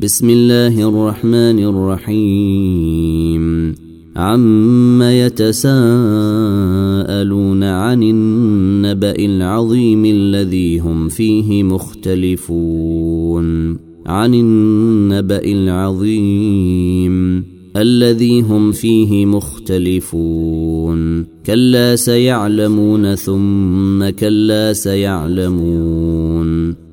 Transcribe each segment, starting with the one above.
بسم الله الرحمن الرحيم. عم يتساءلون عن النبأ العظيم الذي هم فيه مختلفون. عن النبأ العظيم الذي هم فيه مختلفون. كلا سيعلمون ثم كلا سيعلمون.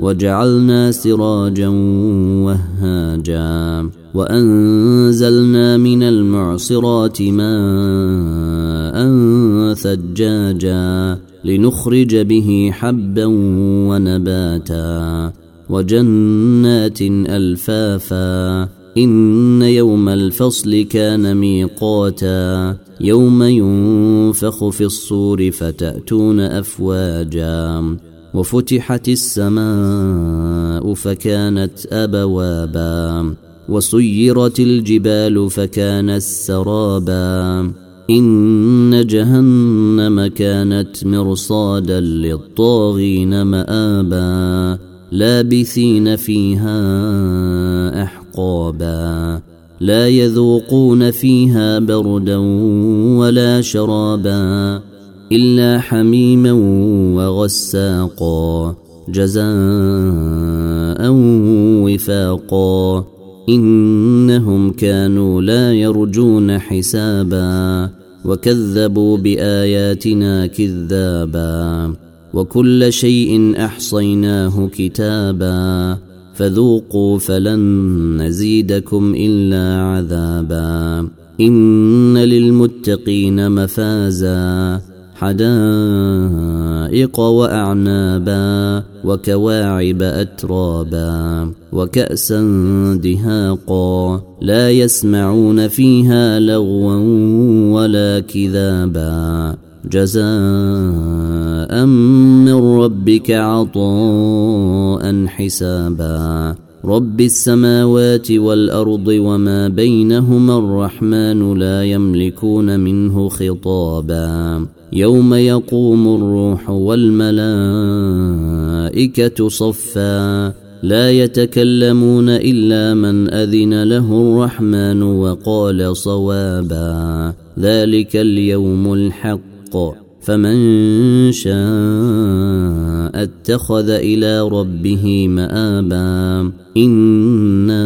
وجعلنا سراجا وهاجا وأنزلنا من المعصرات ماء ثجاجا لنخرج به حبا ونباتا وجنات ألفافا إن يوم الفصل كان ميقاتا يوم ينفخ في الصور فتأتون أفواجا وفتحت السماء فكانت أبوابا وسيرت الجبال فكانت سرابا. إن جهنم كانت مرصادا للطاغين مآبا لابثين فيها أحقابا. لا يذوقون فيها بردا ولا شرابا. إلا حميما وغساقا جزاء وفاقا. إنهم كانوا لا يرجون حسابا وكذبوا بآياتنا كذابا. وكل شيء أحصيناه كتابا فذوقوا فلن نزيدكم إلا عذابا. إن للمتقين مفازا. حدائق وأعنابا وكواعب أترابا وكأسا دهاقا لا يسمعون فيها لغوا ولا كذابا جزاء من ربك عطاء حسابا رب السماوات والأرض وما بينهما الرحمن لا يملكون منه خطابا يوم يقوم الروح والملائكة صفا لا يتكلمون إلا من أذن له الرحمن وقال صوابا ذلك اليوم الحق فمن شاء اتخذ إلى ربه مآبا إنا